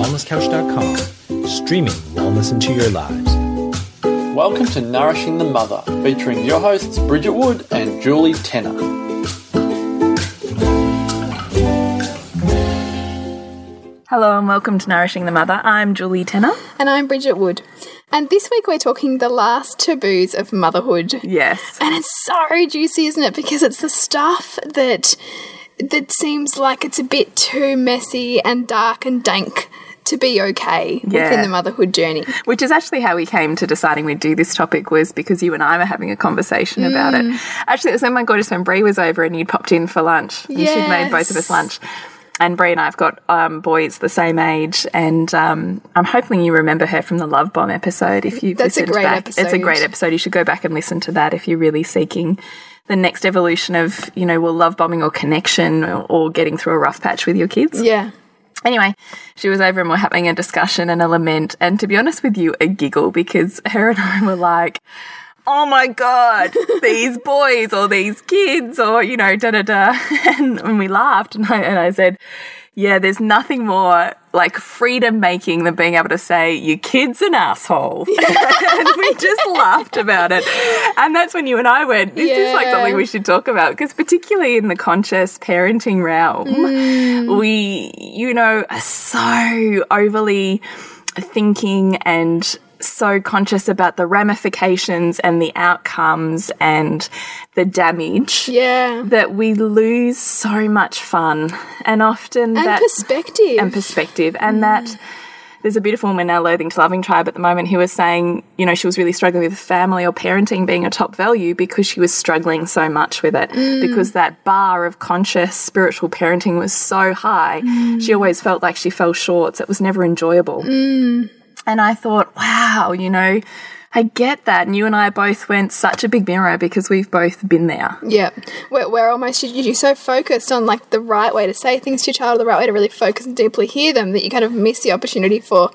wellnesscouch.com, streaming wellness into your lives. Welcome to Nourishing the Mother, featuring your hosts Bridget Wood and Julie Tenner. Hello and welcome to Nourishing the Mother. I'm Julie Tenner. And I'm Bridget Wood. And this week we're talking the last taboos of motherhood. Yes. And it's so juicy, isn't it? Because it's the stuff that that seems like it's a bit too messy and dark and dank to be okay Yeah. within the motherhood journey. Which is actually how we came to deciding we'd do this topic was because you and I were having a conversation about it. Mm. Actually, it was when my gorgeous friend Brie was over and you'd popped in for lunch. And she'd made both of us lunch. And Brie and I have got um, boys the same age, and um, I'm hoping you remember her from the Love Bomb episode. If you That's a great back, it's a great episode. You should go back and listen to that if you're really seeking the next evolution of, you know, well, love bombing or connection or, or getting through a rough patch with your kids. Yeah. Anyway, she was over and we're having a discussion and a lament, and to be honest with you, a giggle because her and I were like, oh my God, these boys or these kids or, you know, da da da. And, and we laughed and I, and I said, yeah, there's nothing more like freedom making than being able to say, your kid's an asshole. and we just laughed about it. And that's when you and I went, this is like something we should talk about because particularly in the conscious parenting realm, mm. we, you know, are so overly thinking and so conscious about the ramifications and the outcomes and the damage Yeah. that we lose so much fun and often And that perspective. and perspective. And mm. that there's a beautiful woman now loathing to loving tribe at the moment who was saying you know she was really struggling with family or parenting being a top value because she was struggling so much with it. Mm. Because that bar of conscious spiritual parenting was so high she mm. always felt like she fell short. So it was never enjoyable and I thought, wow, you know, I get that. And you and I both went such a big mirror because we've both been there. Yeah, we're, we're almost you're so focused on like the right way to say things to your child, the right way to really focus and deeply hear them that you kind of miss the opportunity for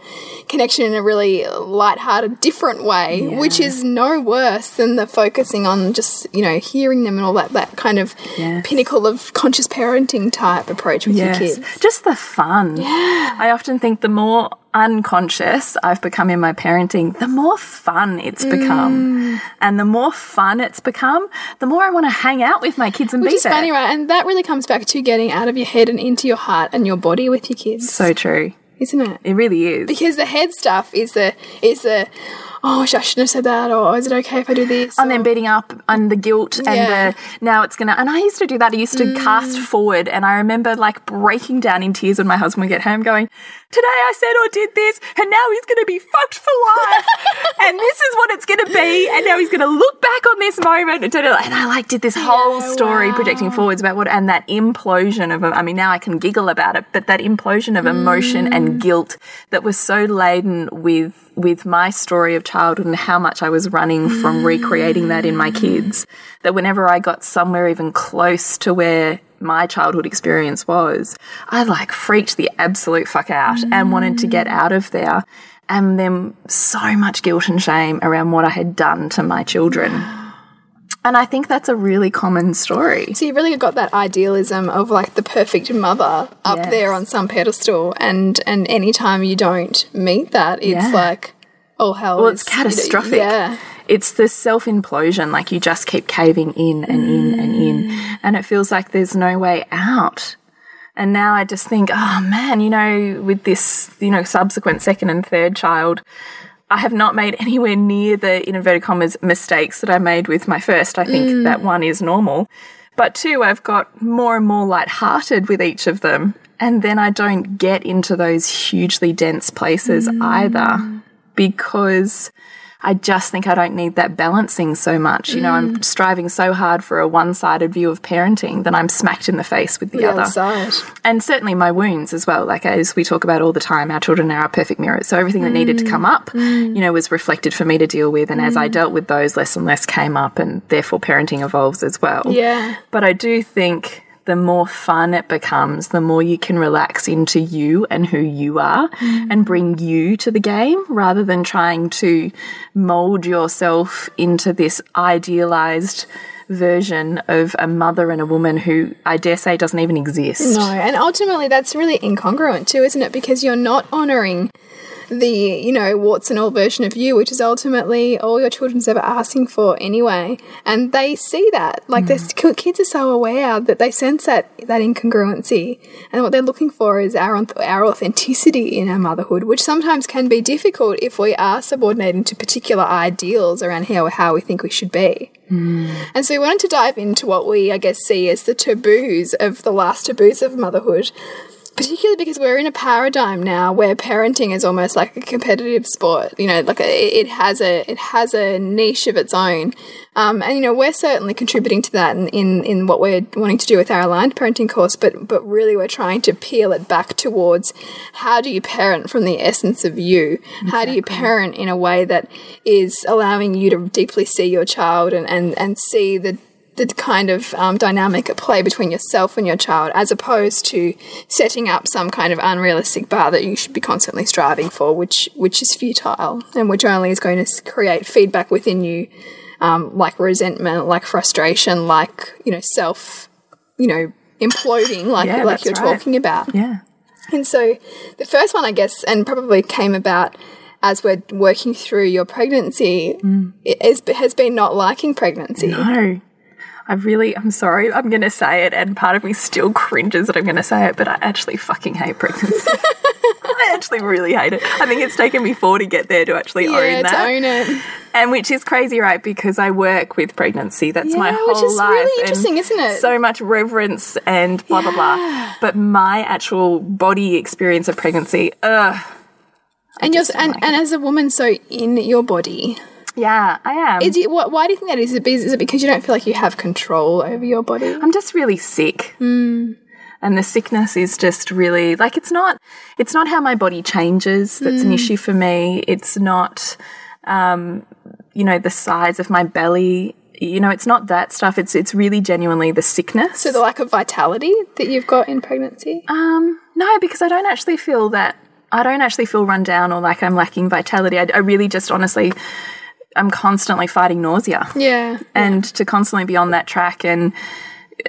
connection in a really light-hearted, different way, which is no worse than the focusing on just you know hearing them and all that that kind of Yes. pinnacle of conscious parenting type approach with your kids. Just the fun. Yeah. I often think the more unconscious I've become in my parenting, the more fun it's Mm. become. And the more fun it's become, the more I want to hang out with my kids and Which be is there. funny, right? And that really comes back to getting out of your head and into your heart and your body with your kids, So true. isn't it? It really is. because the head stuff is the is the oh I shouldn't have said that or is it okay if I do this and then beating up and the guilt and Yeah. the now it's gonna and I used to do that. I used to mm. cast forward and I remember like breaking down in tears when my husband would get home going, Today I said or did this and now he's gonna be fucked for life and this is what it's gonna be and now he's gonna look back on this moment and, and I like did this whole Yeah, story wow. projecting forwards about what and that implosion of I mean now I can giggle about it, but that implosion of emotion and mm. guilt that was so laden with with my story of childhood and how much I was running from recreating that in my mm. kids, that whenever I got somewhere even close to where my childhood experience was, I like freaked the absolute fuck out and wanted to get out of there. And then so much guilt and shame around what I had done to my children. And I think that's a really common story. so you really got that idealism of like the perfect mother up Yes. there on some pedestal and and anytime you don't meet that it's Yeah. like oh hell Well, is- it's catastrophic. yeah It's the self implosion, like you just keep caving in and in and in, mm. and it feels like there's no way out. And now I just think, oh man, you know, with this, you know, subsequent second and third child, I have not made anywhere near the in inverted commas mistakes that I made with my first. I think mm. that one is normal. But two, I've got more and more lighthearted with each of them. And then I don't get into those hugely dense places mm. either because I just think I don't need that balancing so much. You know, I'm mm. striving so hard for a one sided view of parenting that I'm smacked in the face with the, the other. side And certainly my wounds as well. Like, as we talk about all the time, our children are our perfect mirrors. So everything that needed to mm. come up, mm. you know, was reflected for me to deal with. And as I dealt with those, less and less came up, and therefore parenting evolves as well. yeah But I do think the more fun it becomes, the more you can relax into you and who you are mm. and bring you to the game rather than trying to mold yourself into this idealized version of a mother and a woman who I dare say doesn't even exist. No, and ultimately that's really incongruent too, isn't it? Because you're not honoring the, you know, warts and all version of you, which is ultimately all your children's ever asking for anyway. And they see that. Like, there's mm. kids are so aware that they sense that, that incongruency. And what they're looking for is our, our authenticity in our motherhood, which sometimes can be difficult if we are subordinating to particular ideals around how, how we think we should be. Mm. And so we wanted to dive into what we, I guess, see as the taboos of the last taboos of motherhood particularly because we're in a paradigm now where parenting is almost like a competitive sport. You know, like a, it has a it has a niche of its own, um, and you know we're certainly contributing to that in, in in what we're wanting to do with our aligned parenting course. But but really, we're trying to peel it back towards how do you parent from the essence of you? How do you parent in a way that is allowing you to deeply see your child and and and see the the kind of um, dynamic at play between yourself and your child, as opposed to setting up some kind of unrealistic bar that you should be constantly striving for, which which is futile and which only is going to create feedback within you, um, like resentment, like frustration, like you know self, you know imploding, like Yeah, like you're right. talking about. Yeah. And so the first one, I guess, and probably came about as we're working through your pregnancy, it is, has been not liking pregnancy. No. I really, I'm sorry, I'm going to say it, and part of me still cringes that I'm going to say it, but I actually fucking hate pregnancy. I actually really hate it. I think it's taken me four to get there to actually Yeah, own to that. own it. And which is crazy, right? Because I work with pregnancy. That's my Yeah, whole which is life. really interesting, isn't it? So much reverence and blah, blah, blah. But my actual body experience of pregnancy, ugh. And you're and, like and as a woman, so in your body, Yeah, I am. is it, what, why do you think that is? Is it, be- is it because you don't feel like you have control over your body? I'm just really sick. And the sickness is just really like it's not it's not how my body changes that's an issue for me. It's not um you know the size of my belly. You know, it's not that stuff. It's it's really genuinely the sickness. So the lack of vitality that you've got in pregnancy. Um, no, because I don't actually feel that. I don't actually feel run down or like I'm lacking vitality. I, I really just honestly, I'm constantly fighting nausea. Yeah. And to constantly be on that track and,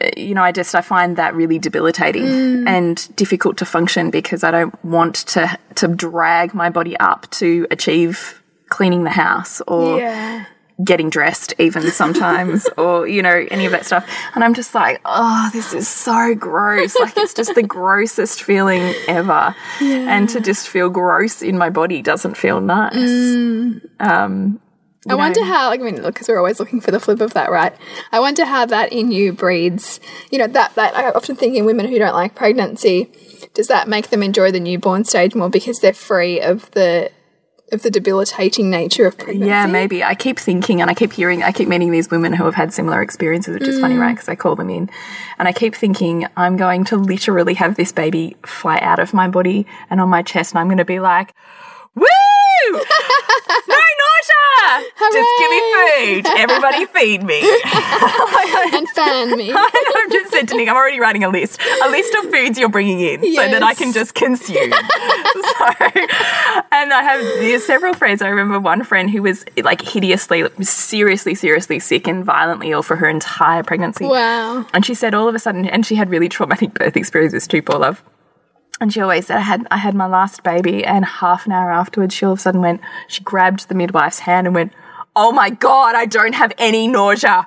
uh, you know, I just, I find that really debilitating and difficult to function because I don't want to, to drag my body up to achieve cleaning the house or Yeah. getting dressed even sometimes or you know any of that stuff. And i'm just like oh this is so gross. Like it's just the grossest feeling ever. And to just feel gross in my body doesn't feel nice. Um I wonder how, like, I mean, because we're always looking for the flip of that, right? I wonder how that in you breeds, you know, that, that I often think in women who don't like pregnancy, does that make them enjoy the newborn stage more because they're free of the, of the debilitating nature of pregnancy? yeah maybe. I keep thinking and i keep hearing i keep meeting these women who have had similar experiences which is funny mm. right? Because i call them in. And i keep thinking i'm going to literally have this baby fly out of my body and on my chest and i'm going to be like woo nausea just give me food everybody feed me and fan me. I'm just said to Nick, I'm already writing a list, a list of foods you're bringing in so that I can just consume. so, and I have several friends. I remember one friend who was like hideously, seriously, seriously sick and violently ill for her entire pregnancy. Wow. And she said all of a sudden, and she had really traumatic birth experiences too, poor love. And she always said, I had, I had my last baby, and half an hour afterwards, she all of a sudden went, she grabbed the midwife's hand and went, Oh my God, I don't have any nausea.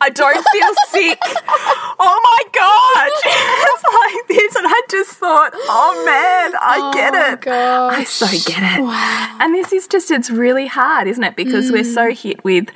I don't feel sick. Oh my God. It's like this. And I just thought, oh man, I get Oh, it. gosh. I so get it. And this is just, it's really hard, isn't it? Because we're Mm. so hit with,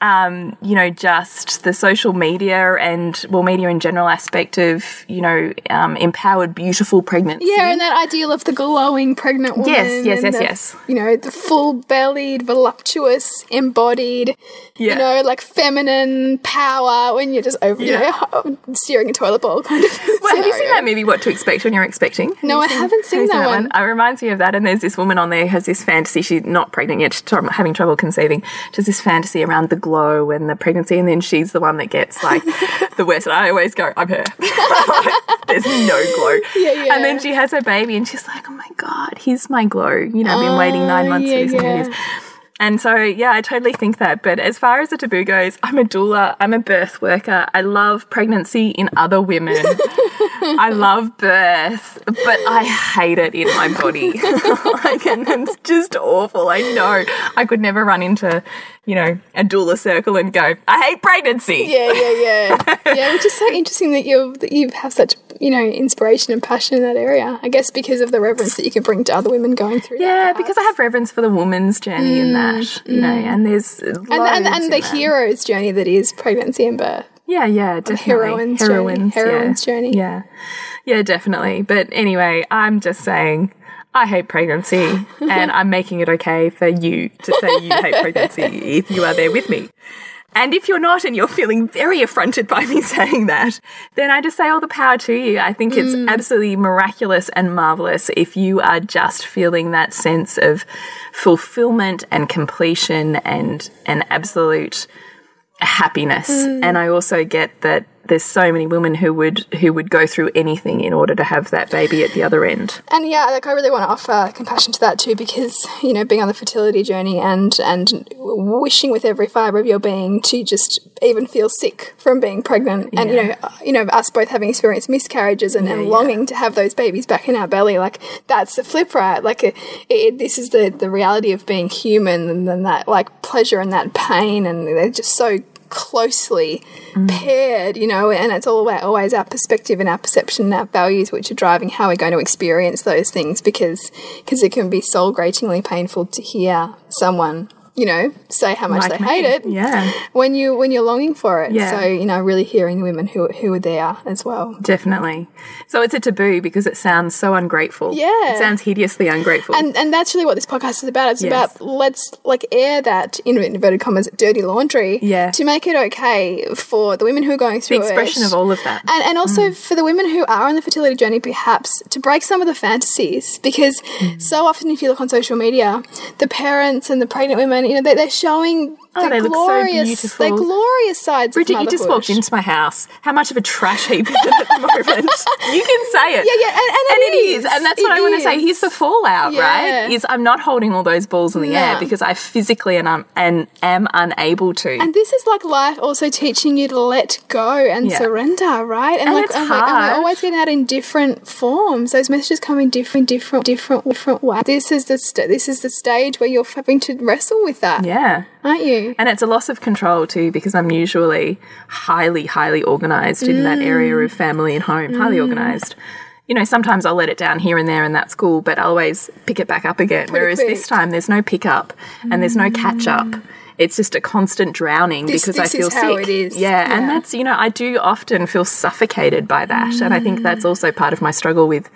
um, you know, just the social media and, well, media in general aspect of, you know, um, empowered, beautiful pregnancy. Yeah, and that ideal of the glowing pregnant woman. Yes, yes, yes, the, yes. You know, the full bellied, voluptuous, embodied, Yeah. you know, like feminine power when you're just over, you know, steering a toilet bowl kind of. Well, have you seen that movie, What to Expect When You're Expecting? No, I haven't seen Have you that one. It reminds me of that. And there's this woman on there who has this fantasy. She's not pregnant yet. She's having trouble conceiving. She has this fantasy around the glow and the pregnancy, and then she's the one that gets like the worst. And I always go, I'm her. There's no glow. Yeah, yeah. And then she has her baby, and she's like, oh my god, here's my glow. You know, I've been waiting nine oh, months yeah, for this. and yeah. And so, yeah, I totally think that. But as far as the taboo goes, I'm a doula, I'm a birth worker. I love pregnancy in other women. I love birth, but I hate it in my body. like, and it's just awful. I know. I could never run into, you know, a doula circle and go, I hate pregnancy. Yeah, yeah, yeah, yeah. Which is so interesting that you that you have such you know inspiration and passion in that area. I guess because of the reverence that you can bring to other women going through. Yeah, that, because I have reverence for the woman's journey in that, mm, you know, mm. and there's and and, and the hero's journey that is pregnancy and birth. Yeah, yeah, definitely. heroine's journey. Heroine's yeah. journey. Yeah. Yeah, definitely. But anyway, I'm just saying I hate pregnancy and I'm making it okay for you to say you hate pregnancy if you are there with me. And if you're not and you're feeling very affronted by me saying that, then I just say all the power to you. I think it's mm. absolutely miraculous and marvelous if you are just feeling that sense of fulfillment and completion and an absolute happiness. Mm. And I also get that there's so many women who would who would go through anything in order to have that baby at the other end. And yeah, like I really want to offer compassion to that too, because you know, being on the fertility journey and and wishing with every fiber of your being to just even feel sick from being pregnant, and you know, uh, you know, us both having experienced miscarriages and, and yeah. longing to have those babies back in our belly, like that's the flip, right? Like it, it, this is the the reality of being human, and then that like pleasure and that pain, and they're just so closely mm. paired, you know, and it's all about always our perspective and our perception and our values which are driving how we're going to experience those things because because it can be soul gratingly painful to hear someone you know say how much Like they me. hate it Yeah. when you when you're longing for it Yeah. so you know really hearing the women who who are there as well Definitely. So it's a taboo because it sounds so ungrateful. Yeah. It sounds hideously ungrateful. and and that's really what this podcast is about it's Yes. about let's like air that in inverted commas dirty laundry Yeah. to make it okay for the women who are going the through expression it of all of that. And, and also for the women who are on the fertility journey, perhaps to break some of the fantasies, because Mm. so often, if you look on social media, the parents and the pregnant women, you know, they, they're showing Oh, the look so glorious, beautiful. the glorious sides Bridget, you just walked into my house. How much of a trash heap is it at the moment? you can say it. Yeah, yeah, and- and and it it is. is. And that's It what I want to say. Here's the fallout, Yeah. right? Is I'm not holding all those balls in the air because I physically and I'm and am unable to. And this is like life also teaching you to let go and Yeah. surrender, right? And, And like, it's and, like, and we're always getting that in different forms. Those messages come in different, different, different, different ways. This is the st this is the stage where you're having to wrestle with that, yeah. Aren't you? And it's a loss of control too, because I'm usually highly, highly organized in that area of mm. family and home, highly mm. organized. You know, sometimes I'll let it down here and there, and that's cool, but I'll always pick it back up again. Whereas quick. this time, there's no pickup and there's no catch up. Mm. It's just a constant drowning This- because I feel is how sick. it is. Yeah, Yeah. and that's you know I do often feel suffocated by that, and I think that's also part of my struggle with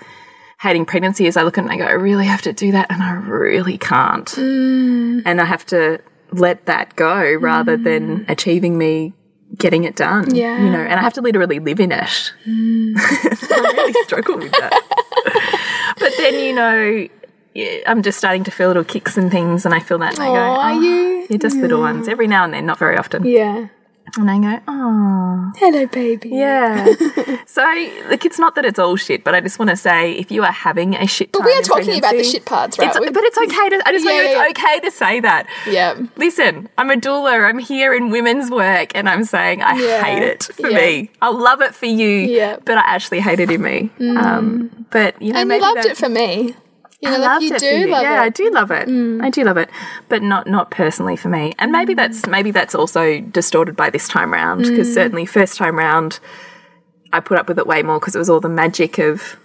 hating pregnancy. Is I look at it and I go, I really have to do that, and I really can't and I have to let that go rather than achieving me getting it done. Mm. Yeah. Mm. You know, and I have to literally live in it. I really struggle with that. but then, you know, yeah, I'm just starting to feel little kicks and things, and I feel that, and I go, Aw, are "Oh, you? You're just little ones. Every now and then, not very often. Yeah. And I go, oh, Hello, baby. yeah. so, look, it's not that it's all shit, but I just want to say if you are having a shit time we are talking about the shit parts, right? It's, but it's okay to, I just Yeah, yeah, it's okay to say that. Yeah. Listen, I'm a doula. I'm here in women's work, and I'm saying I Yeah. hate it for me. I love it for you, Yeah. Mm. but I actually hate it in me. Um, but you know, And you maybe loved it for me. You know, I like loved you it do love yeah, I it. Mm. do love it. I do love it, but not not personally for me. And maybe that's maybe that's also distorted by this time round because Mm. certainly first time round, I put up with it way more because it was all the magic of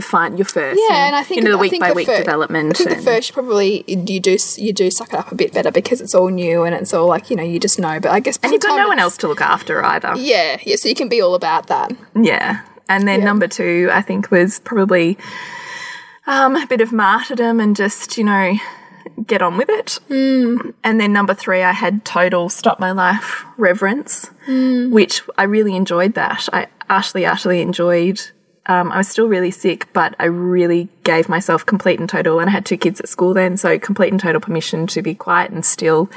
find your first. Yeah, and I think you know the week by the week development. I think the first probably you do you do suck it up a bit better because it's all new and it's all like you know you just know. But I guess and you've got no one else to look after either. Yeah, yeah. So you can be all about that. Yeah. And then Yeah. number two, I think, was probably um, a bit of martyrdom and just, you know, get on with it. Mm. And then number three, I had total stop my life reverence, which I really enjoyed that. I actually, actually enjoyed. Um, I was still really sick, but I really gave myself complete and total, and I had two kids at school then, so complete and total permission to be quiet and still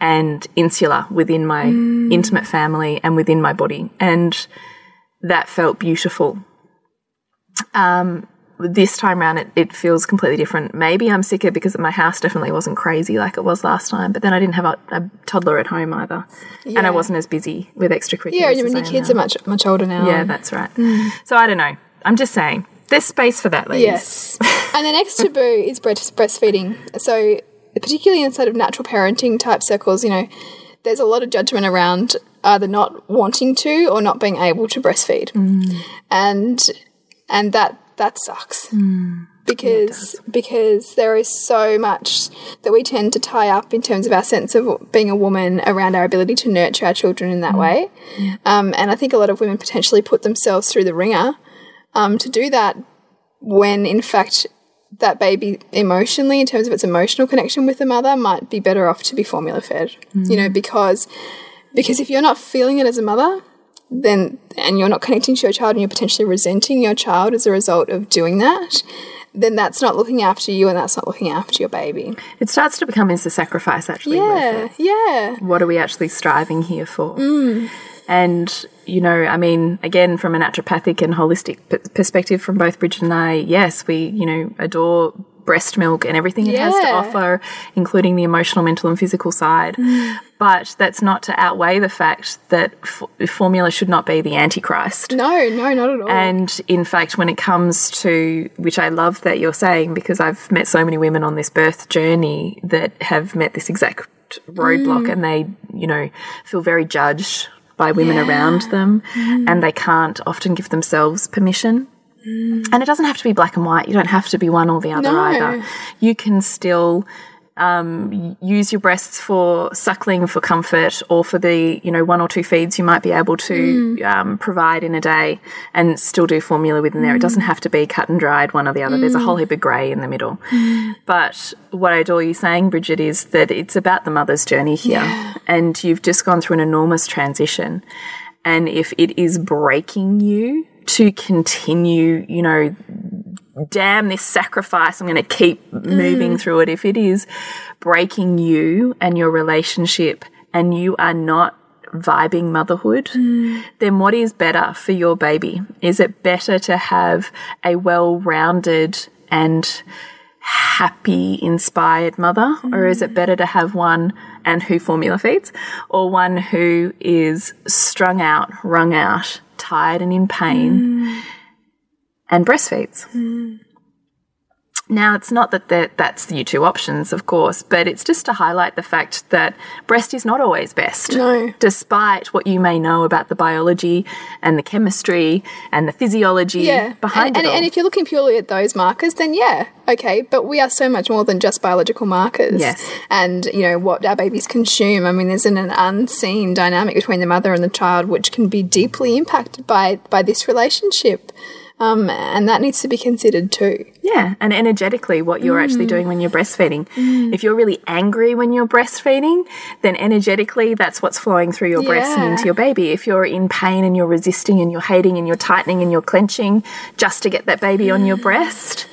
and insular within my intimate family and within my body. And that felt beautiful. Um, this time around, it, it feels completely different. Maybe I'm sicker because my house definitely wasn't crazy like it was last time, but then I didn't have a, a toddler at home either. And I wasn't as busy with extracurriculars. Yeah, I mean, your kids now. are much much older now. Yeah, that's right. So I don't know. I'm just saying, there's space for that, ladies. Yes. and the next taboo is breast breastfeeding. So, particularly inside of natural parenting type circles, you know, there's a lot of judgment around either not wanting to or not being able to breastfeed, mm. and and that that sucks. Because because there is so much that we tend to tie up in terms of our sense of being a woman around our ability to nurture our children in that way, um, and I think a lot of women potentially put themselves through the wringer um, to do that when in fact that baby emotionally in terms of its emotional connection with the mother might be better off to be formula fed. You know because because if you're not feeling it as a mother then and you're not connecting to your child and you're potentially resenting your child as a result of doing that then that's not looking after you and that's not looking after your baby It starts to become is the sacrifice actually worth yeah it? yeah What are we actually striving here for? Mm. And, you know, I mean, again, from a naturopathic and holistic perspective from both Bridget and I, yes, we, you know, adore breast milk and everything it has to offer, including the emotional, mental, and physical side. Mm. But that's not to outweigh the fact that f formula should not be the antichrist. no no not at all And in fact, when it comes to, which I love that you're saying, because I've met so many women on this birth journey that have met this exact roadblock and they, you know, feel very judged by women around them and they can't often give themselves permission. And it doesn't have to be black and white. You don't have to be one or the other No. either. You can still um, use your breasts for suckling, for comfort, or for the you know one or two feeds you might be able to um, provide in a day, and still do formula within there. It doesn't have to be cut and dried one or the other. There's a whole heap of grey in the middle. But what I adore you saying, Bridget, is that it's about the mother's journey here, and you've just gone through an enormous transition. And if it is breaking you to continue, you know, damn this sacrifice, I'm going to keep moving mm. through it. If it is breaking you and your relationship and you are not vibing motherhood, mm. then what is better for your baby? Is it better to have a well rounded and happy, inspired mother, or is it mm. better to have one and who formula feeds, or one who is strung out, wrung out, tired and in pain, mm. and breastfeeds? Mm. Now, it's not that that- that's the two options, of course, but it's just to highlight the fact that breast is not always best. No. Despite what you may know about the biology and the chemistry and the physiology yeah behind and, it and, all. and if you're looking purely at those markers then yeah okay but we are so much more than just biological markers Yes. and you know what our babies consume i mean there's an, an unseen dynamic between the mother and the child which can be deeply impacted by by this relationship um, and that needs to be considered too Yeah, and energetically, what you're Mm. actually doing when you're breastfeeding. If you're really angry when you're breastfeeding, then energetically, that's what's flowing through your breast and into your baby. If you're in pain and you're resisting and you're hating and you're tightening and you're clenching just to get that baby on your breast,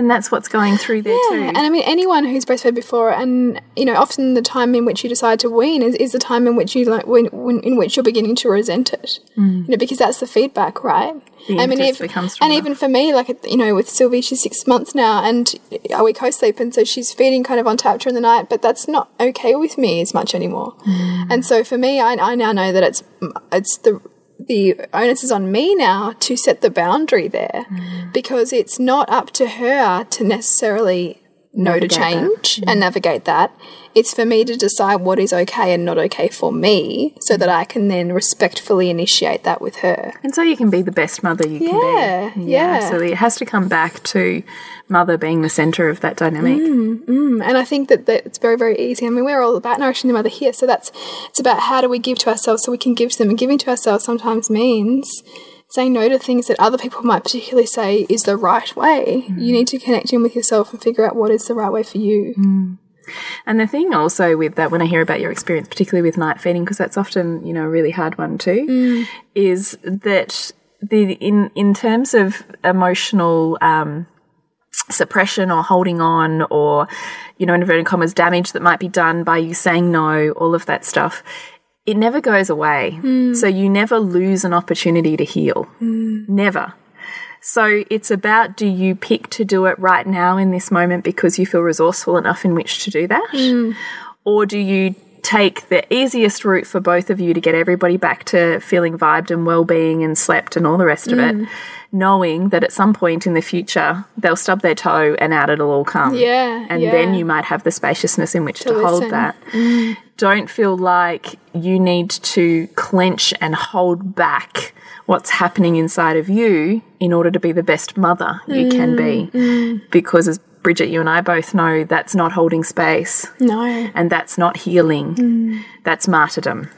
then that's what's going through there too. And I mean, anyone who's breastfed before, and you know, often the time in which you decide to wean is, is the time in which you like when, when in which you're beginning to resent it. Mm. You know, because that's the feedback, right? The I mean, if, and even for me, like you know, with Sylvie, she's six months now, and uh, we co-sleep, and so she's feeding kind of on tap during the night, but that's not okay with me as much anymore. Mm. And so for me, I, I now know that it's it's the the onus is on me now to set the boundary there mm. because it's not up to her to necessarily know to Navigate change and mm. navigate that. It's for me to decide what is okay and not okay for me so that I can then respectfully initiate that with her. And so you can be the best mother you Yeah, can be. yeah. absolutely. It has to come back to mother being the center of that dynamic. Mm, mm. And I think that, that it's very, very easy. I mean, we're all about nourishing the mother here. So that's, it's about how do we give to ourselves so we can give to them. And giving to ourselves sometimes means saying no to things that other people might particularly say is the right way. Mm. You need to connect in with yourself and figure out what is the right way for you. And the thing also with that, when I hear about your experience, particularly with night feeding, because that's often you know a really hard one too, is that the in in terms of emotional um, suppression or holding on or, you know, in inverted commas, damage that might be done by you saying no, all of that stuff, it never goes away. Hmm. So you never lose an opportunity to heal. Hmm. Never. So it's about do you pick to do it right now in this moment because you feel resourceful enough in which to do that? Hmm. Or do you take the easiest route for both of you to get everybody back to feeling vibed and well being and slept and all the rest of it, knowing that at some point in the future they'll stub their toe and out it'll all come. Yeah, And yeah. then you might have the spaciousness in which to, hold listen. that. Mm. Don't feel like you need to clench and hold back what's happening inside of you in order to be the best mother you can be. Mm, mm. Because as Bridget, you and I both know that's not holding space No. and that's not healing. That's martyrdom.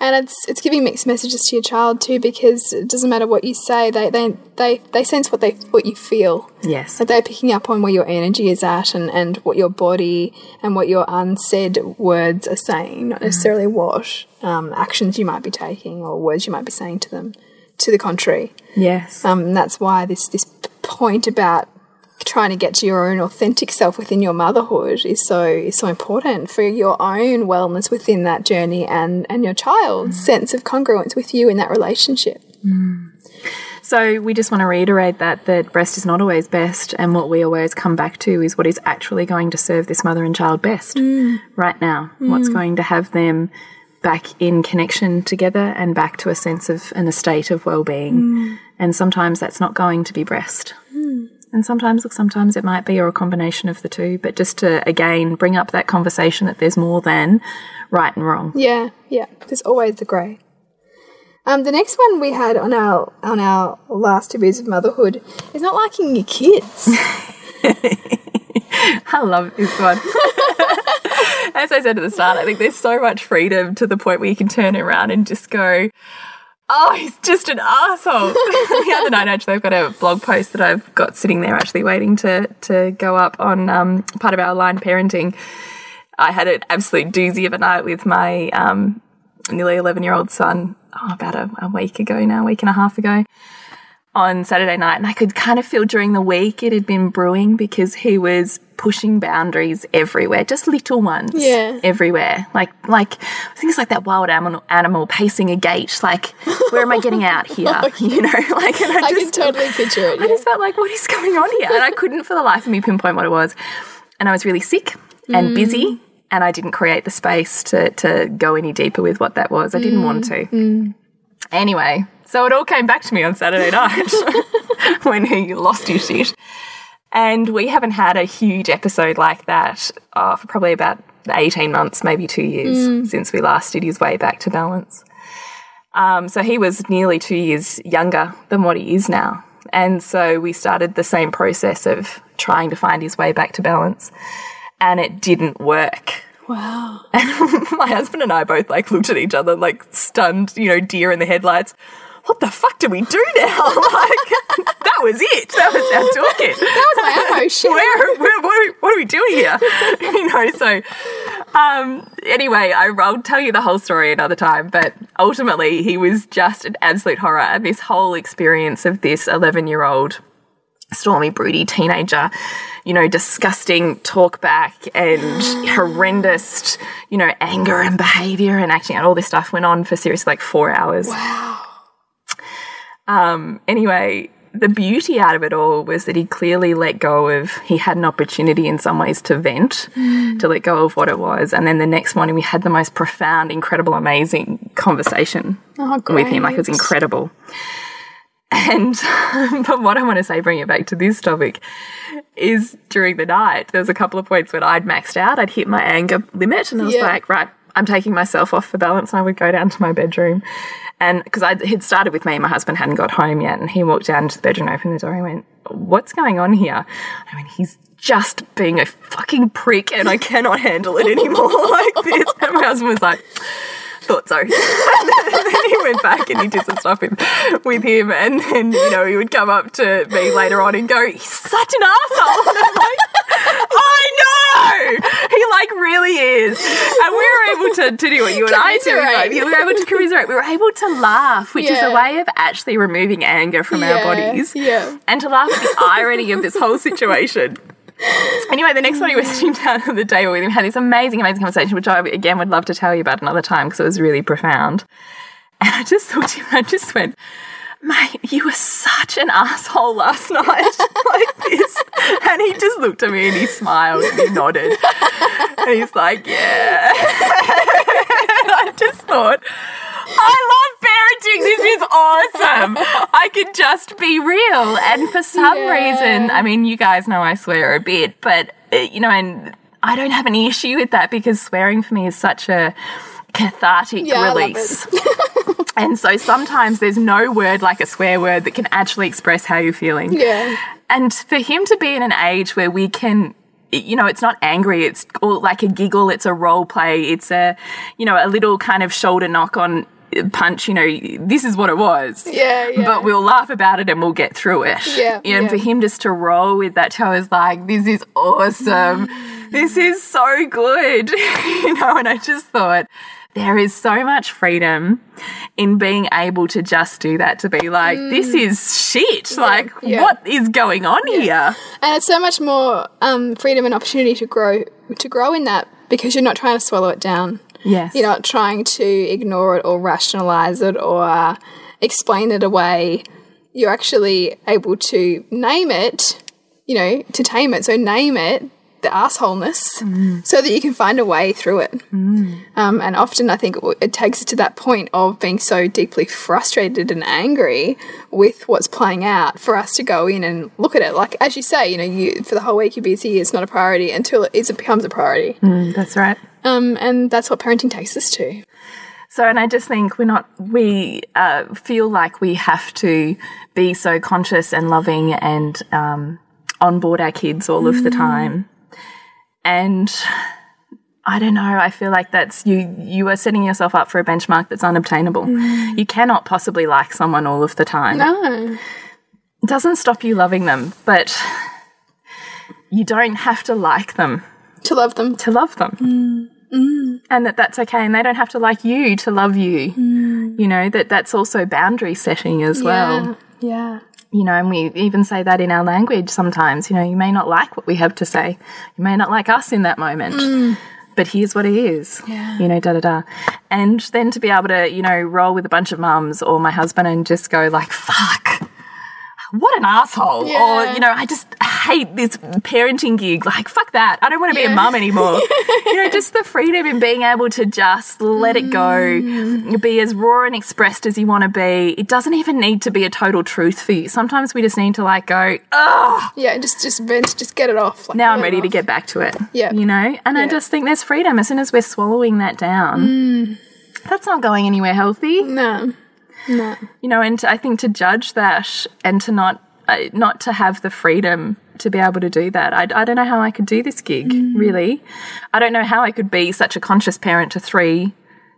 And it's it's giving mixed messages to your child too because it doesn't matter what you say, they they they, they sense what they what you feel. Yes. Like they're picking up on where your energy is at and, and what your body and what your unsaid words are saying, not necessarily what um, actions you might be taking or words you might be saying to them. To the contrary. Yes. Um, and that's why this this point about trying to get to your own authentic self within your motherhood is so is so important for your own wellness within that journey and and your child's mm. sense of congruence with you in that relationship. Mm. So we just want to reiterate that that breast is not always best, and what we always come back to is what is actually going to serve this mother and child best mm. right now. What's going to have them back in connection together and back to a sense of and a state of well-being. And sometimes that's not going to be breast. And sometimes, look, sometimes it might be, or a combination of the two. But just to again bring up that conversation that there's more than right and wrong. Yeah, yeah. There's always the grey. Um, the next one we had on our on our last two years of motherhood is not liking your kids. I love this one. As I said at the start, I think there's so much freedom to the point where you can turn around and just go, oh, he's just an asshole. the other night, actually, I've got a blog post that I've got sitting there actually waiting to, to go up on um, part of our aligned parenting. I had an absolute doozy of a night with my um, nearly 11 year old son oh, about a, a week ago now, a week and a half ago on Saturday night, and I could kind of feel during the week it had been brewing because he was pushing boundaries everywhere, just little ones, Yeah. everywhere. Like like things like that wild animal animal pacing a gate. Like, where am I getting out here? You know, like and I, I just can totally picture it. I just felt like, what is going on here? And I couldn't for the life of me pinpoint what it was. And I was really sick and mm. busy, and I didn't create the space to, to go any deeper with what that was. I didn't want mm. to. Mm. Anyway, so it all came back to me on Saturday night when he lost his shit. And we haven't had a huge episode like that uh, for probably about 18 months, maybe two years since we last did his way back to balance. Um, so he was nearly two years younger than what he is now. And so we started the same process of trying to find his way back to balance. And it didn't work. Wow. My husband and I both like looked at each other like stunned, you know, deer in the headlights. What the fuck do we do now? like that was it. That was our toolkit. That was my emotion. where, where what, are, what are we doing here? you know, so um, anyway, I, I'll tell you the whole story another time, but ultimately he was just an absolute horror. And this whole experience of this 11 year old stormy, broody teenager, you know, disgusting talk back and horrendous, you know, anger and behavior and acting out all this stuff went on for seriously like four hours. Wow. Um, anyway, the beauty out of it all was that he clearly let go of, he had an opportunity in some ways to vent, to let go of what it was. And then the next morning we had the most profound, incredible, amazing conversation Oh, with him. Like it was incredible. And, but what I want to say, bring it back to this topic, is during the night, there was a couple of points when I'd maxed out, I'd hit my anger limit, and I was Yeah. like, right, I'm taking myself off for balance. And I would go down to my bedroom. And because I had started with me, my husband hadn't got home yet, and he walked down to the bedroom, opened the door, and went, What's going on here? I mean, he's just being a fucking prick, and I cannot handle it anymore like this. And my husband was like, thought so. and then he went back and he did some stuff with, with him, and then you know he would come up to me later on and go, "He's such an asshole." And I'm like, "I know." He like really is. And we were able to, to do what you and I do. Like, we were able to commiserate. We were able to laugh, which is a way of actually removing anger from our bodies. yeah. And to laugh at the irony of this whole situation. Anyway, the next morning we were sitting down on the table with him, had this amazing, amazing conversation, which I again would love to tell you about another time because it was really profound. And I just looked at him, I just went, Mate, you were such an asshole last night. like this. And he just looked at me and he smiled and he nodded. And he's like, Yeah. and I just thought, I love parenting. This is awesome. I can just be real. And for some Yeah. reason, I mean, you guys know I swear a bit, but, uh, you know, and I don't have any issue with that because swearing for me is such a cathartic Yeah, release. and so sometimes there's no word like a swear word that can actually express how you're feeling. Yeah. And for him to be in an age where we can, you know, it's not angry, it's all like a giggle, it's a role play, it's a, you know, a little kind of shoulder knock on punch, you know, this is what it was. Yeah, yeah. But we'll laugh about it and we'll get through it. Yeah, And yeah. for him just to roll with that, I was like, this is awesome. this is so good. you know, and I just thought, there is so much freedom in being able to just do that, to be like, this is shit. like, Mm. yeah. what is going on here? And it's so much more um, freedom and opportunity to grow to grow in that because you're not trying to swallow it down. Yes. You're not trying to ignore it or rationalize it or uh, explain it away. You're actually able to name it, you know, to tame it. So name it, the assholeness, so that you can find a way through it. Um, and often I think it- it takes it to that point of being so deeply frustrated and angry with what's playing out for us to go in and look at it. Like, as you say, you know, you for the whole week you're busy, it's not a priority until it, is- it becomes a priority. That's right. Um, and that's what parenting takes us to. So, and I just think we're not, we uh, feel like we have to be so conscious and loving and um, on board our kids all of the time. And I don't know, I feel like that's you, you are setting yourself up for a benchmark that's unobtainable. You cannot possibly like someone all of the time. No. It doesn't stop you loving them, but you don't have to like them To love them. to love them. Mm. Mm. And that that's okay. And they don't have to like you to love you. Mm. You know, that that's also boundary setting as well. Yeah. You know, and we even say that in our language sometimes. You know, you may not like what we have to say, you may not like us in that moment. But here's what it is, Yeah. you know, da da da. And then to be able to, you know, roll with a bunch of mums or my husband and just go like, fuck, what an asshole. Or, you know, I just hate this parenting gig. Like, fuck that. I don't want to be a mum anymore. you know, just the freedom in being able to just let it go, mm. be as raw and expressed as you want to be. It doesn't even need to be a total truth for you. Sometimes we just need to like go, oh, Yeah, just just vent, just get it off. Like, now I'm ready to get back to it. Yeah. You know? And I just think there's freedom as soon as we're swallowing that down. Mm. That's not going anywhere healthy No. No. you know and i think to judge that and to not uh, not to have the freedom to be able to do that I, I don't know how i could do this gig really. I don't know how i could be such a conscious parent to three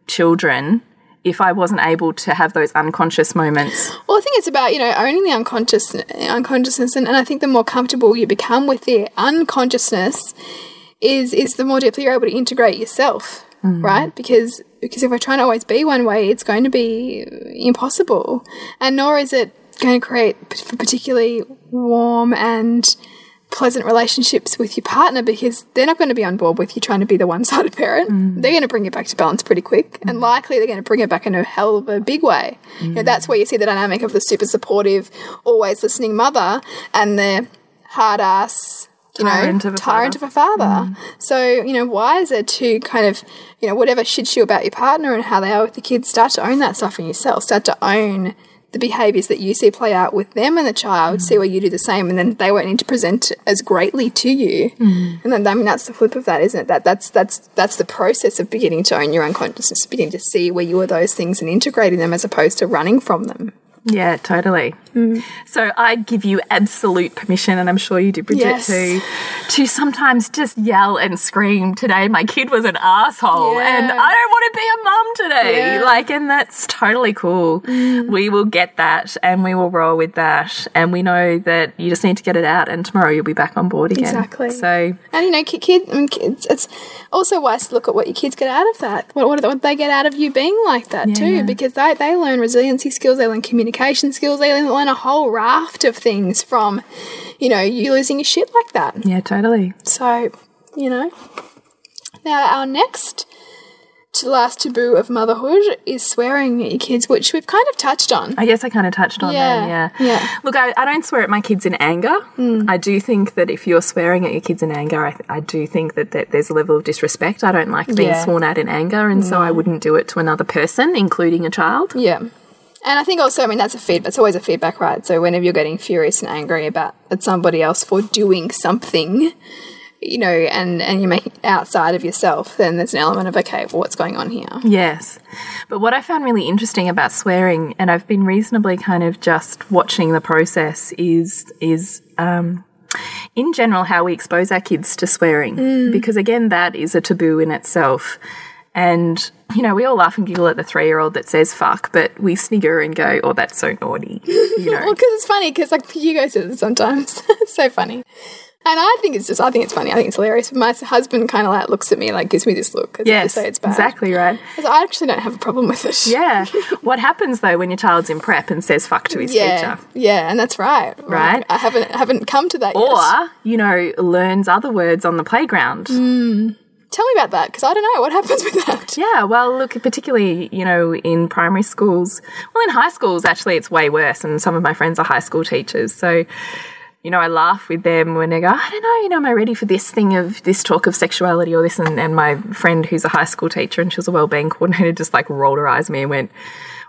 children if i wasn't able to have those unconscious moments. Well, I think it's about you know owning the unconscious unconsciousness, and, and I think the more comfortable you become with the unconsciousness, is is the more deeply you're able to integrate yourself, Mm. right? Because because if we're trying to always be one way, it's going to be impossible, and nor is it going to create particularly warm and pleasant relationships with your partner because they're not going to be on board with you trying to be the one-sided parent. Mm. They're going to bring it back to balance pretty quick, mm. and likely they're going to bring it back in a hell of a big way. You know, that's where you see the dynamic of the super supportive, always listening mother and the hard ass. You Tyrant know, of a tyrant father. of a father. Mm. So, you know, wiser to kind of, you know, whatever shits you about your partner and how they are with the kids, start to own that stuff in yourself. Start to own the behaviors that you see play out with them and the child, mm. see where you do the same, and then they won't need to present as greatly to you. Mm. And then I mean that's the flip of that, isn't it? That that's that's that's the process of beginning to own your unconsciousness, beginning to see where you are those things and integrating them as opposed to running from them. Yeah, totally. Mm. So I give you absolute permission, and I'm sure you do, Bridget, Yes. to to sometimes just yell and scream. Today, my kid was an asshole, Yeah. and I don't want to be a mum today. Yeah. Like, and that's totally cool. Mm. We will get that, and we will roll with that, and we know that you just need to get it out, and tomorrow you'll be back on board again. Exactly. So And you know, ki- kid, I mean, kids, it's also wise to look at what your kids get out of that. What, what, do they- what they get out of you being like that too, because they, they learn resiliency skills, they learn communication skills, they learn a whole raft of things from, you know, you losing your shit like that. yeah, totally. So, you know. Now, our next to last taboo of motherhood is swearing at your kids, which we've kind of touched on. I guess I kind of touched on Yeah, that. Yeah. yeah. Look, I, I don't swear at my kids in anger. Mm. I do think that if you're swearing at your kids in anger, I, I do think that, that there's a level of disrespect. I don't like being Yeah. sworn at in anger, and so I mm. wouldn't do it to another person, including a child. Yeah. And I think also, I mean, that's a feedback. It's always a feedback, right? So whenever you're getting furious and angry about at somebody else for doing something, you know, and and you make it outside of yourself, then there's an element of okay, well, what's going on here? Yes. But what I found really interesting about swearing, and I've been reasonably kind of just watching the process, is is um, in general how we expose our kids to swearing, because again, that is a taboo in itself. And you know, we all laugh and giggle at the three-year-old that says "fuck," but we snigger and go, "Oh, that's so naughty," you know. Well, because it's funny, because like Hugo says it sometimes. it's so funny. And I think it's just, I think it's funny. I think it's hilarious. But my husband kind of like looks at me, like gives me this look. Yes, say it's bad. exactly right. I actually don't have a problem with it. Yeah. what happens though when your child's in prep and says "fuck" to his Yeah, teacher? yeah, and that's right. Like, Right. I haven't haven't come to that yet. Or, you know, learns other words on the playground. Mm. Tell me about that because I don't know what happens with that. Yeah, well, look, particularly, you know, in primary schools, well, in high schools, actually, it's way worse. And some of my friends are high school teachers. So, you know, I laugh with them when they go, I don't know, you know, am I ready for this thing of this talk of sexuality or this? And, and my friend who's a high school teacher and she was a well-being coordinator just like rolled her eyes at me and went,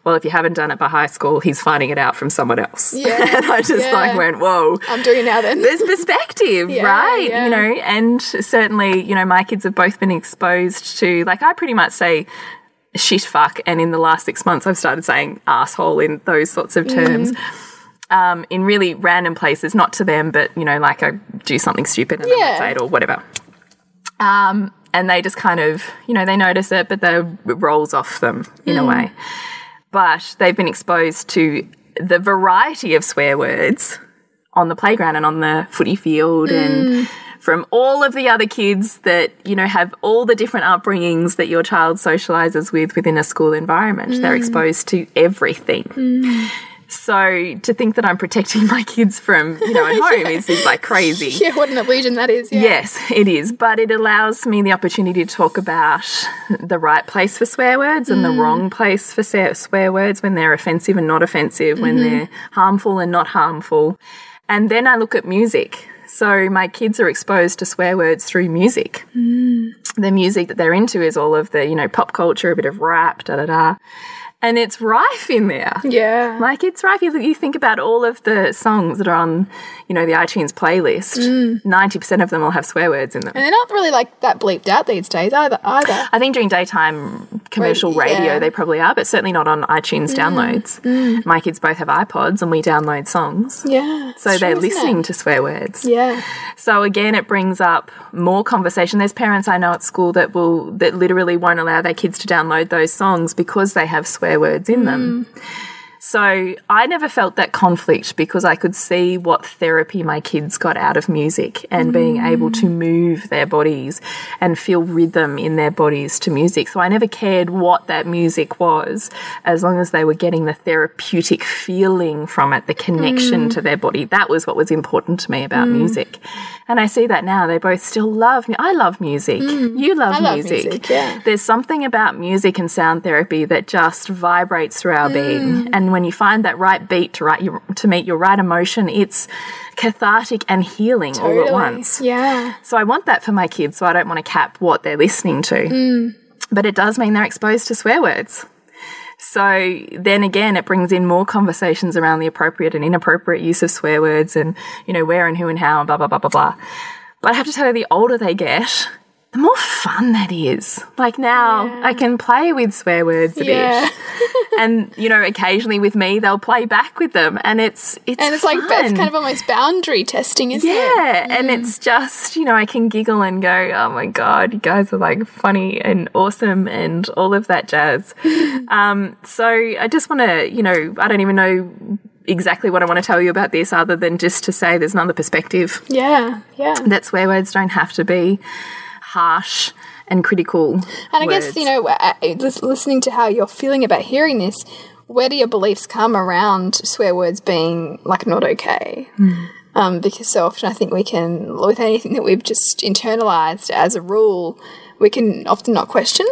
well, if you haven't done it by high school, he's finding it out from someone else. Yeah, and I just yeah. like went, whoa I'm doing it now then. there's perspective, Yeah, right? yeah. You know, and certainly, you know, my kids have both been exposed to, like, I pretty much say shit fuck, and in the last six months, I've started saying asshole in those sorts of terms. Mm. Um, in really random places, not to them, but you know, like I do something stupid and Yeah. say it or whatever. Um, and they just kind of, you know, they notice it, but they it rolls off them in a way. But they've been exposed to the variety of swear words on the playground and on the footy field and from all of the other kids that you know have all the different upbringings that your child socializes with within a school environment they're exposed to everything so to think that i'm protecting my kids from you know at home is, is like crazy yeah, what an illusion that is. Yeah. Yes, it is. But it allows me the opportunity to talk about the right place for swear words and the mm. wrong place for swear words when they're offensive and not offensive, when mm-hmm. they're harmful and not harmful. And then I look at music. So my kids are exposed to swear words through music. Mm. The music that they're into is all of the, you know, pop culture, a bit of rap, da da da. And it's rife in there. Yeah. Like it's rife. If you, you think about all of the songs that are on, you know, the iTunes playlist, mm. ninety percent of them will have swear words in them. And they're not really like that bleeped out these days either. Either. I think during daytime commercial Right, radio yeah. they probably are, but certainly not on iTunes downloads. My kids both have iPods and we download songs. Yeah. So they're true, listening to swear words. Yeah. So again, it brings up more conversation. There's parents I know at school that will that literally won't allow their kids to download those songs because they have swear words in them. So I never felt that conflict because I could see what therapy my kids got out of music and being able to mm. move their bodies and feel rhythm in their bodies to music. So I never cared what that music was as long as they were getting the therapeutic feeling from it, the connection mm. to their body. That was what was important to me about mm. music. And I see that now. They both still love me. I love music. You love, music. music, yeah. There's something about music and sound therapy that just vibrates through our Mm. being. And when you find that right beat to right your, to meet your right emotion, it's cathartic and healing all at once. Yeah. So I want that for my kids, so I don't want to cap what they're listening to. Mm. But it does mean they're exposed to swear words. So then again, it brings in more conversations around the appropriate and inappropriate use of swear words and, you know, where and who and how and blah, blah, blah, blah, blah. But I have to tell you, the older they get, the more fun that is. Like now, I can play with swear words a Yeah. bit. and you know, occasionally with me, they'll play back with them, and it's it's And it's like fun. it's kind of almost boundary testing, isn't it? Yeah, and it's just, you know, I can giggle and go, oh my God, you guys are like funny and awesome and all of that jazz. um, so I just want to, you know, I don't even know exactly what I want to tell you about this other than just to say there's another perspective. Yeah, yeah. That swear words don't have to be harsh and critical. And I guess, you know, uh, uh, lis- listening to how you're feeling about hearing this, where do your beliefs come around swear words being like not okay? Um, because so often I think we can, with anything that we've just internalized as a rule, we can often not question.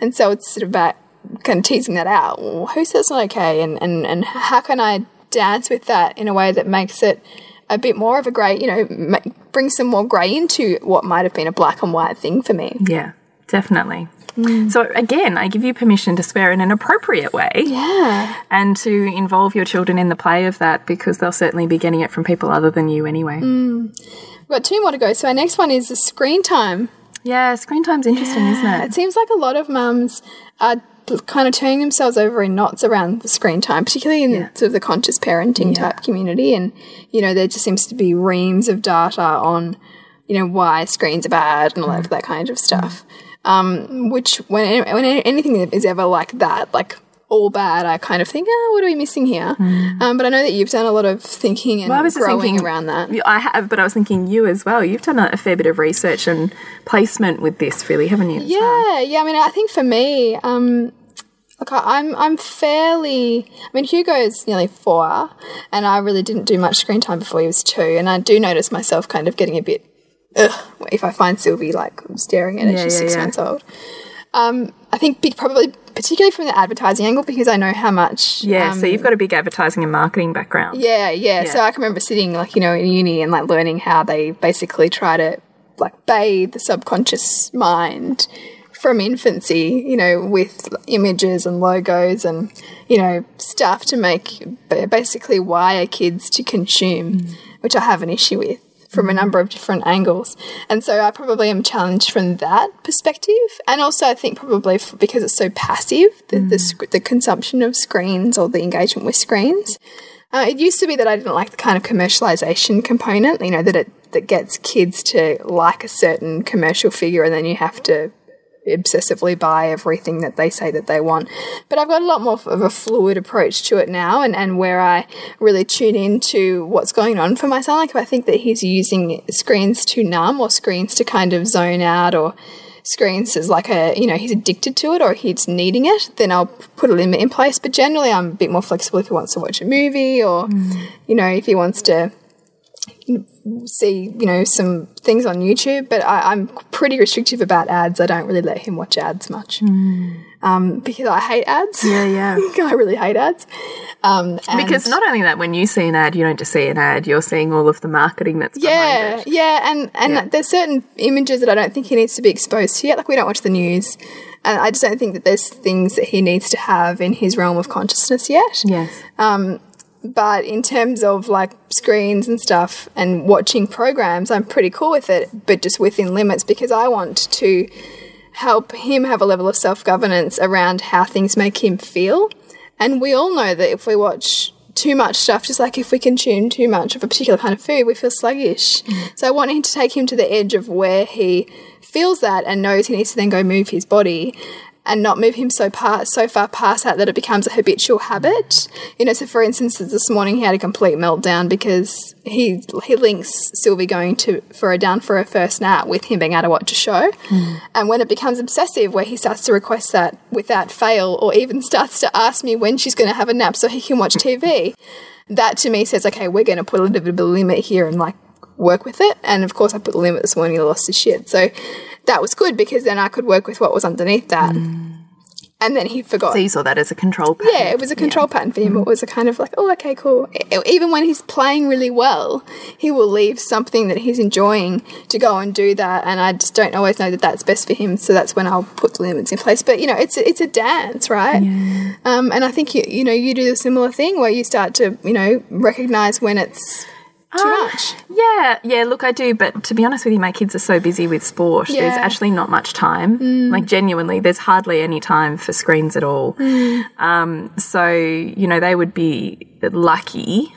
And so it's sort of about kind of teasing that out. Well, who says not okay? And, and, and how can I dance with that in a way that makes it a bit more of a grey, you know, bring some more grey into what might have been a black and white thing for me. Yeah, definitely. Mm. So again, I give you permission to swear in an appropriate way. Yeah. and to involve your children in the play of that because they'll certainly be getting it from people other than you anyway. Mm. We've got two more to go. So our next one is the screen time. Yeah, screen time's interesting, isn't it? It seems like a lot of mums are kind of turning themselves over in knots around the screen time, particularly in Yeah. sort of the conscious parenting type community. And, you know, there just seems to be reams of data on, you know, why screens are bad and all that, that kind of stuff. Um, which when, when anything is ever like that, like all bad, I kind of think, oh, what are we missing here? Um, but I know that you've done a lot of thinking and I was growing thinking around that. I have, but I was thinking you as well. You've done a, fair bit of research and placement with this, really, haven't you? as well? Yeah, yeah. I mean, I think for me, um, look, I'm I'm fairly. I mean, Hugo's nearly four, and I really didn't do much screen time before he was two, and I do notice myself kind of getting a bit. Ugh, if I find Sylvie like staring at her, Yeah, she's yeah, six yeah. months old. Um, I think big, probably particularly from the advertising angle because I know how much. Yeah, um, so you've got a big advertising and marketing background. yeah, yeah, So I can remember sitting like you know in uni and like learning how they basically try to like bathe the subconscious mind from infancy, you know, with images and logos and you know stuff to make basically wire kids to consume, which I have an issue with from a number of different angles. And so I probably am challenged from that perspective. And also I think probably because it's so passive, the, the, sc- the consumption of screens or the engagement with screens. Uh, it used to be that I didn't like the kind of commercialization component, you know, that it that gets kids to like a certain commercial figure and then you have to obsessively buy everything that they say that they want. But I've got a lot more of a fluid approach to it now and, and where I really tune into what's going on for my son. Like if I think that he's using screens to numb or screens to kind of zone out or screens as like a you know he's addicted to it or he's needing it then i'll put a limit in place but generally i'm a bit more flexible if he wants to watch a movie or mm. you know if he wants to see you know some things on youtube but I, i'm pretty restrictive about ads i don't really let him watch ads much um, because i hate ads Yeah, yeah. i really hate ads um, and- Because not only that, when you see an ad, you don't just see an ad, you're seeing all of the marketing that's yeah, behind it. yeah, and and Yeah. there's certain images that I don't think he needs to be exposed to yet. Like we don't watch the news, and I just don't think that there's things that he needs to have in his realm of consciousness yet. Yes. But in terms of like screens and stuff and watching programs, I'm pretty cool with it, but just within limits because I want to help him have a level of self governance around how things make him feel. And we all know that if we watch too much stuff, just like if we consume too much of a particular kind of food, we feel sluggish. Mm. So I want him to take him to the edge of where he feels that and knows he needs to then go move his body and not move him so par so far past that that it becomes a habitual habit. You know, so for instance, this morning he had a complete meltdown because he he links Sylvie going to for a down for a first nap with him being able to watch a show, hmm. and when it becomes obsessive, where he starts to request that without fail, or even starts to ask me when she's going to have a nap so he can watch TV, that to me says, okay, we're going to put a little bit of a limit here and like work with it. And of course, I put the limit this morning. He lost his shit, so that was good because then I could work with what was underneath that. And then he forgot. So you saw that as a control pattern. Yeah, it was a control pattern for him. It was a kind of like, oh, okay, cool. E- Even when he's playing really well, he will leave something that he's enjoying to go and do that. And I just don't always know that that's best for him. So that's when I'll put the limits in place. But you know, it's a, it's a dance, right? Um, and I think you you know you do the similar thing where you start to you know recognize when it's too Um, much? Yeah, yeah, look, I do, but to be honest with you, my kids are so busy with sport. There's Yeah. Mm. actually not much time. Like, genuinely, there's hardly any time for screens at all. Mm. Um, so, you know, they would be lucky,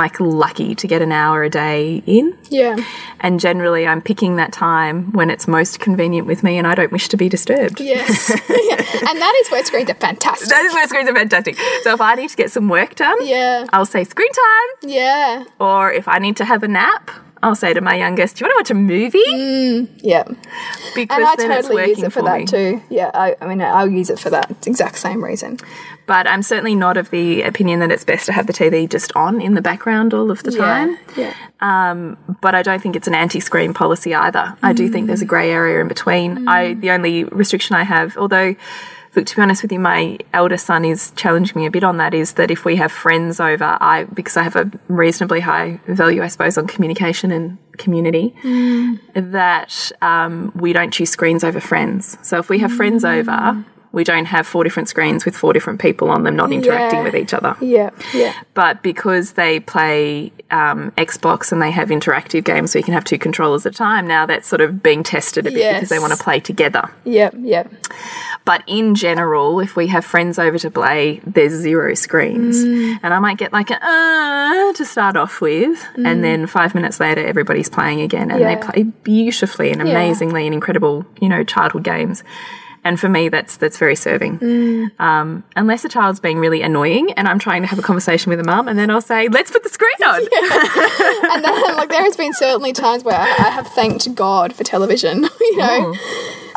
like, lucky to get an hour a day in. Yeah. And generally, I'm picking that time when it's most convenient with me and I don't wish to be disturbed. Yes. yeah. And that is where screens are fantastic. That is where screens are fantastic. So, if I need to get some work done, Yeah. I'll say screen time. Yeah. Or if I need to have a nap, I'll say to my youngest, Do you want to watch a movie? Mm, yeah. Because And I then it's totally use working it for, for that me. too. Yeah. I, I mean, I'll use it for that exact same reason. But I'm certainly not of the opinion that it's best to have the TV just on in the background all of the time. Yeah. Um, but I don't think it's an anti-screen policy either. I do think there's a mm. grey area in between. I mm. the only restriction I have, although look to be honest with you, my elder son is challenging me a bit on that. Is that if we have friends over, I because I have a reasonably high value, I suppose, on communication and community, that um, we don't choose screens over friends. So if we have friends over. We don't have four different screens with four different people on them not interacting Yeah. with each other Yeah. Yeah. but because they play um, Xbox and they have interactive games, so you can have two controllers at a time. Now that's sort of being tested a bit because they want to play together. Yeah. Yeah. But in general, if we have friends over to play, there's zero screens, Mm. and I might get like a uh, to start off with, and then five minutes later, everybody's playing again, and they Mm. Play beautifully and amazingly and incredible, you know, childhood games. And for me, that's that's very serving. Mm. Um, unless a child's being really annoying, and I'm trying to have a conversation with a mum, and then I'll say, "Let's put the screen on." and then like there has been certainly times where I, I have thanked God for television, you know,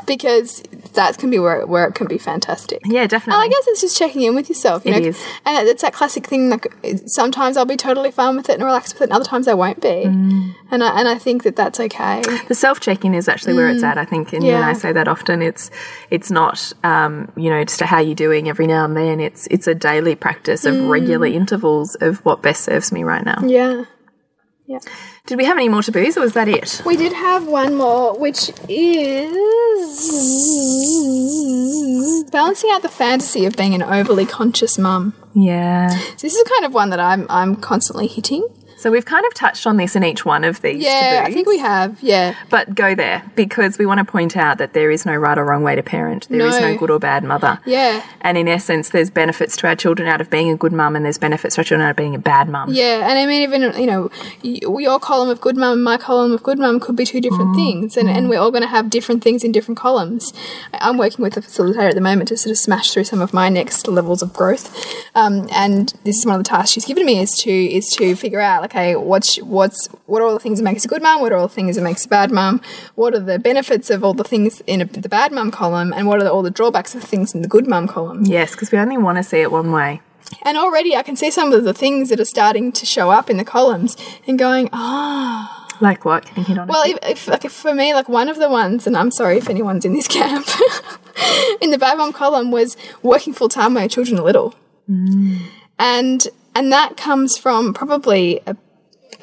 because that can be where it, where it can be fantastic. Yeah, And definitely. I guess it's just checking in with yourself. You It know? is. And it's that classic thing. Like sometimes I'll be totally fine with it and relaxed with it, and other times I won't be. Mm. And I and I think that that's okay. the self checking is actually where it's at. I think, and you and I say that often. It's it's not um, you know just how you're doing every now and then. It's it's a daily practice of regular intervals of what best serves me right now. Yeah. Yeah. Did we have any more taboos, or was that it? We did have one more, which is balancing out the fantasy of being an overly conscious mum. Yeah. So this is kind of one that I'm I'm constantly hitting. So we've kind of touched on this in each one of these. Yeah, I think we have. Yeah. But go there because we want to point out that there is no right or wrong way to parent. There is no No. good or bad mother. Yeah. And in essence, there's benefits to our children out of being a good mum, and there's benefits to our children out of being a bad mum. Yeah, and I mean, even you know, your column of good mum and my column of good mum could be two different things, and, and we're all going to have different things in different columns. I'm working with a facilitator at the moment to sort of smash through some of my next levels of growth, um, and this is one of the tasks she's given me is to is to figure out, okay, what's what's what are all the things that makes a good mum, what are all the things that makes a bad mum, what are the benefits of all the things in a, the bad mum column, and what are the, all the drawbacks of things in the good mum column. Yes, because we only want to see it one way. And already I can see some of the things that are starting to show up in the columns and going, ah. Like what? Can you hit on Well, if, if, like, if for me, like one of the ones, and I'm sorry if anyone's in this camp, in the bad mom column was working full time when your children are little. And and that comes from probably a,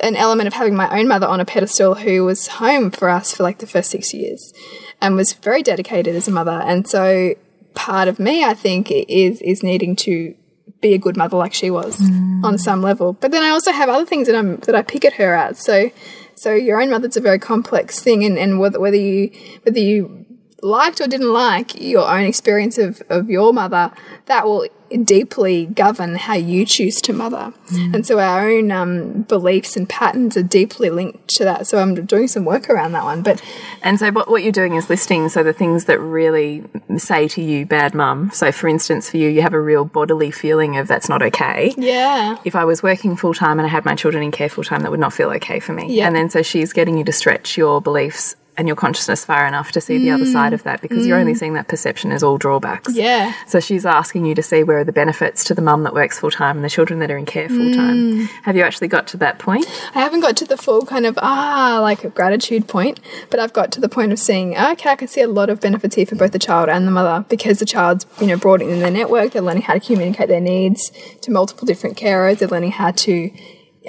an element of having my own mother on a pedestal who was home for us for like the first six years and was very dedicated as a mother. And so part of me, I think, is is needing to be a good mother like she was mm. on some level. But then I also have other things that I'm that I pick at her at. So so your own mother's a very complex thing and, and whether whether you whether you liked or didn't like your own experience of, of your mother, that will deeply govern how you choose to mother. And so our own um, beliefs and patterns are deeply linked to that. So I'm doing some work around that one. But And so what, what you're doing is listing so the things that really say to you, bad mum. So for instance, for you, you have a real bodily feeling of that's not okay. yeah. If I was working full time and I had my children in care full time, that would not feel okay for me. Yeah. And then so she's getting you to stretch your beliefs and your consciousness far enough to see the other side mm. of that because you're only mm. seeing that perception as all drawbacks. Yeah. So she's asking you to see where are the benefits to the mum that works full time and the children that are in care full time. Mm. Have you actually got to that point? I haven't got to the full kind of ah like a gratitude point, but I've got to the point of seeing okay, I can see a lot of benefits here for both the child and the mother because the child's you know broadening in their network, they're learning how to communicate their needs to multiple different carers, they're learning how to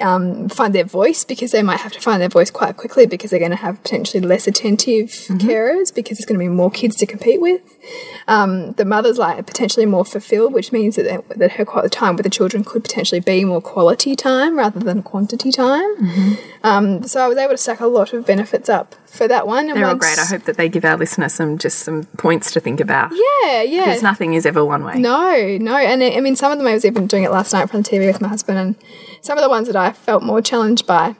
um, find their voice because they might have to find their voice quite quickly because they're going to have potentially less attentive carers because there's going to be more kids to compete with. Um, the mother's like potentially more fulfilled, which means that, they- that her quality time with the children could potentially be more quality time rather than quantity time. Um, so I was able to stack a lot of benefits up for that one. And They're all great. I hope that they give our listeners some just some points to think about. Yeah, yeah. Because nothing is ever one way. No, no. And I I mean, some of them I was even doing it last night from the TV with my husband, and some of the ones that I felt more challenged by,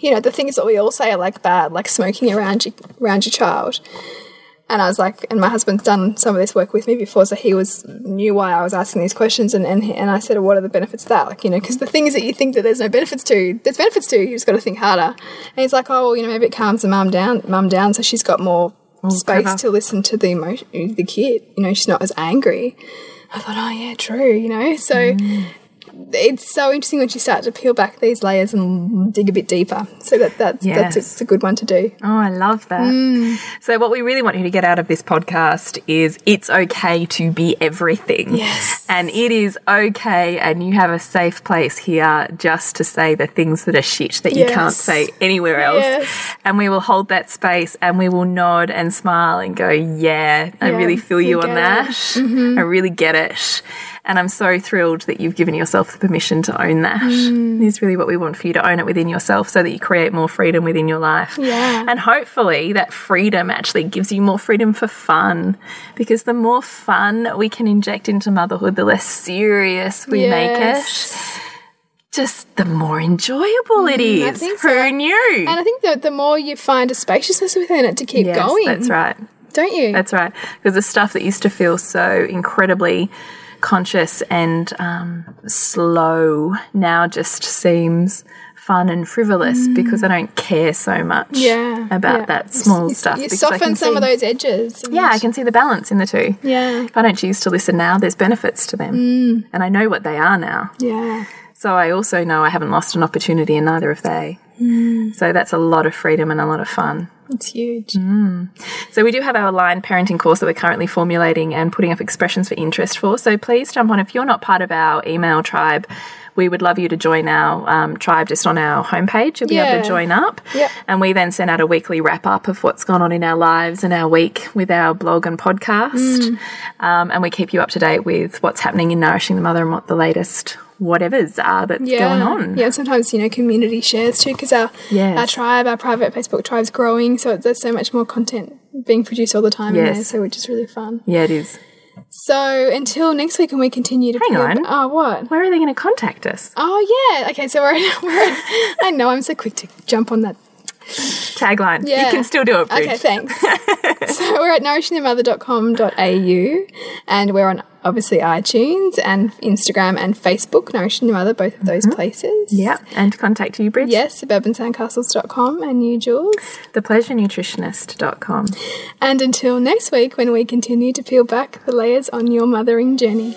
you know, the things that we all say are like bad, like smoking around your, around your child. And I was like, and my husband's done some of this work with me before, so he was knew why I was asking these questions, and and, and I said, well, what are the benefits of that? Like, you know, because the things that you think that there's no benefits to, there's benefits to. You just got to think harder. And he's like, oh, well, you know, maybe it calms the mum down, mum down, so she's got more space clever. to listen to the emotion, the kid. You know, she's not as angry. I thought, oh yeah, true. You know, so mm. It's so interesting when you start to peel back these layers and dig a bit deeper. So that that's that's a, it's a good one to do. Oh, I love that. Mm. So, what we really want you to get out of this podcast is it's okay to be everything. Yes. And it is okay, and you have a safe place here just to say the things that are shit that you can't say anywhere else. Yes. And we will hold that space and we will nod and smile and go, Yeah, I Yeah, really feel we you on that. Mm-hmm. I really get it. And I'm so thrilled that you've given yourself the permission to own that. Mm. Is really what we want for you to own it within yourself so that you create more freedom within your life. Yeah. And hopefully that freedom actually gives you more freedom for fun. Because the more fun we can inject into motherhood, the less serious we make it. Yes. Just the more enjoyable it is. Mm, I think Who knew? And I think that the more you find a spaciousness within it to keep yes, going, that's right. don't you? That's right. Because the stuff that used to feel so incredibly conscious and um, slow now just seems fun and frivolous because I don't care so much Mm. yeah, about yeah. that small You- stuff. You soften some of those edges. Yeah, I can see the balance in the two. Yeah. If I don't choose to listen now, there's benefits to them. Mm. And I know what they are now. Yeah. So I also know I haven't lost an opportunity and neither have they. Mm. So that's a lot of freedom and a lot of fun. It's huge. Mm. So we do have our aligned parenting course that we're currently formulating and putting up expressions for interest for. So please jump on if you're not part of our email tribe. We would love you to join our um, tribe just on our homepage. You'll be able to join up. Yep. And we then send out a weekly wrap up of what's gone on in our lives and our week with our blog and podcast. Mm. Um, and we keep you up to date with what's happening in Nourishing the Mother and what the latest whatevers are uh, that's yeah. going on. Yeah, sometimes you know community shares too because our Yes. our tribe, our private Facebook tribe's growing, so there's so much more content being produced all the time in there, Yes. so which is really fun. Yeah, it is. So until next week, and we continue to Hang on. Oh, what? Where are they going to contact us? Oh yeah. Okay, so we're, we're I know I'm so quick to jump on that. Tagline. Yeah. You can still do it, Bridge. Okay, thanks. so we're at nourishingthemother.com.au and we're on obviously iTunes and Instagram and Facebook, Nourishing the Mother, both of those mm-hmm. places. Yeah, and contact you, Bridge. Yes, suburbansandcastles.com and you, Jules. Thepleasurenutritionist.com. And until next week when we continue to peel back the layers on your mothering journey.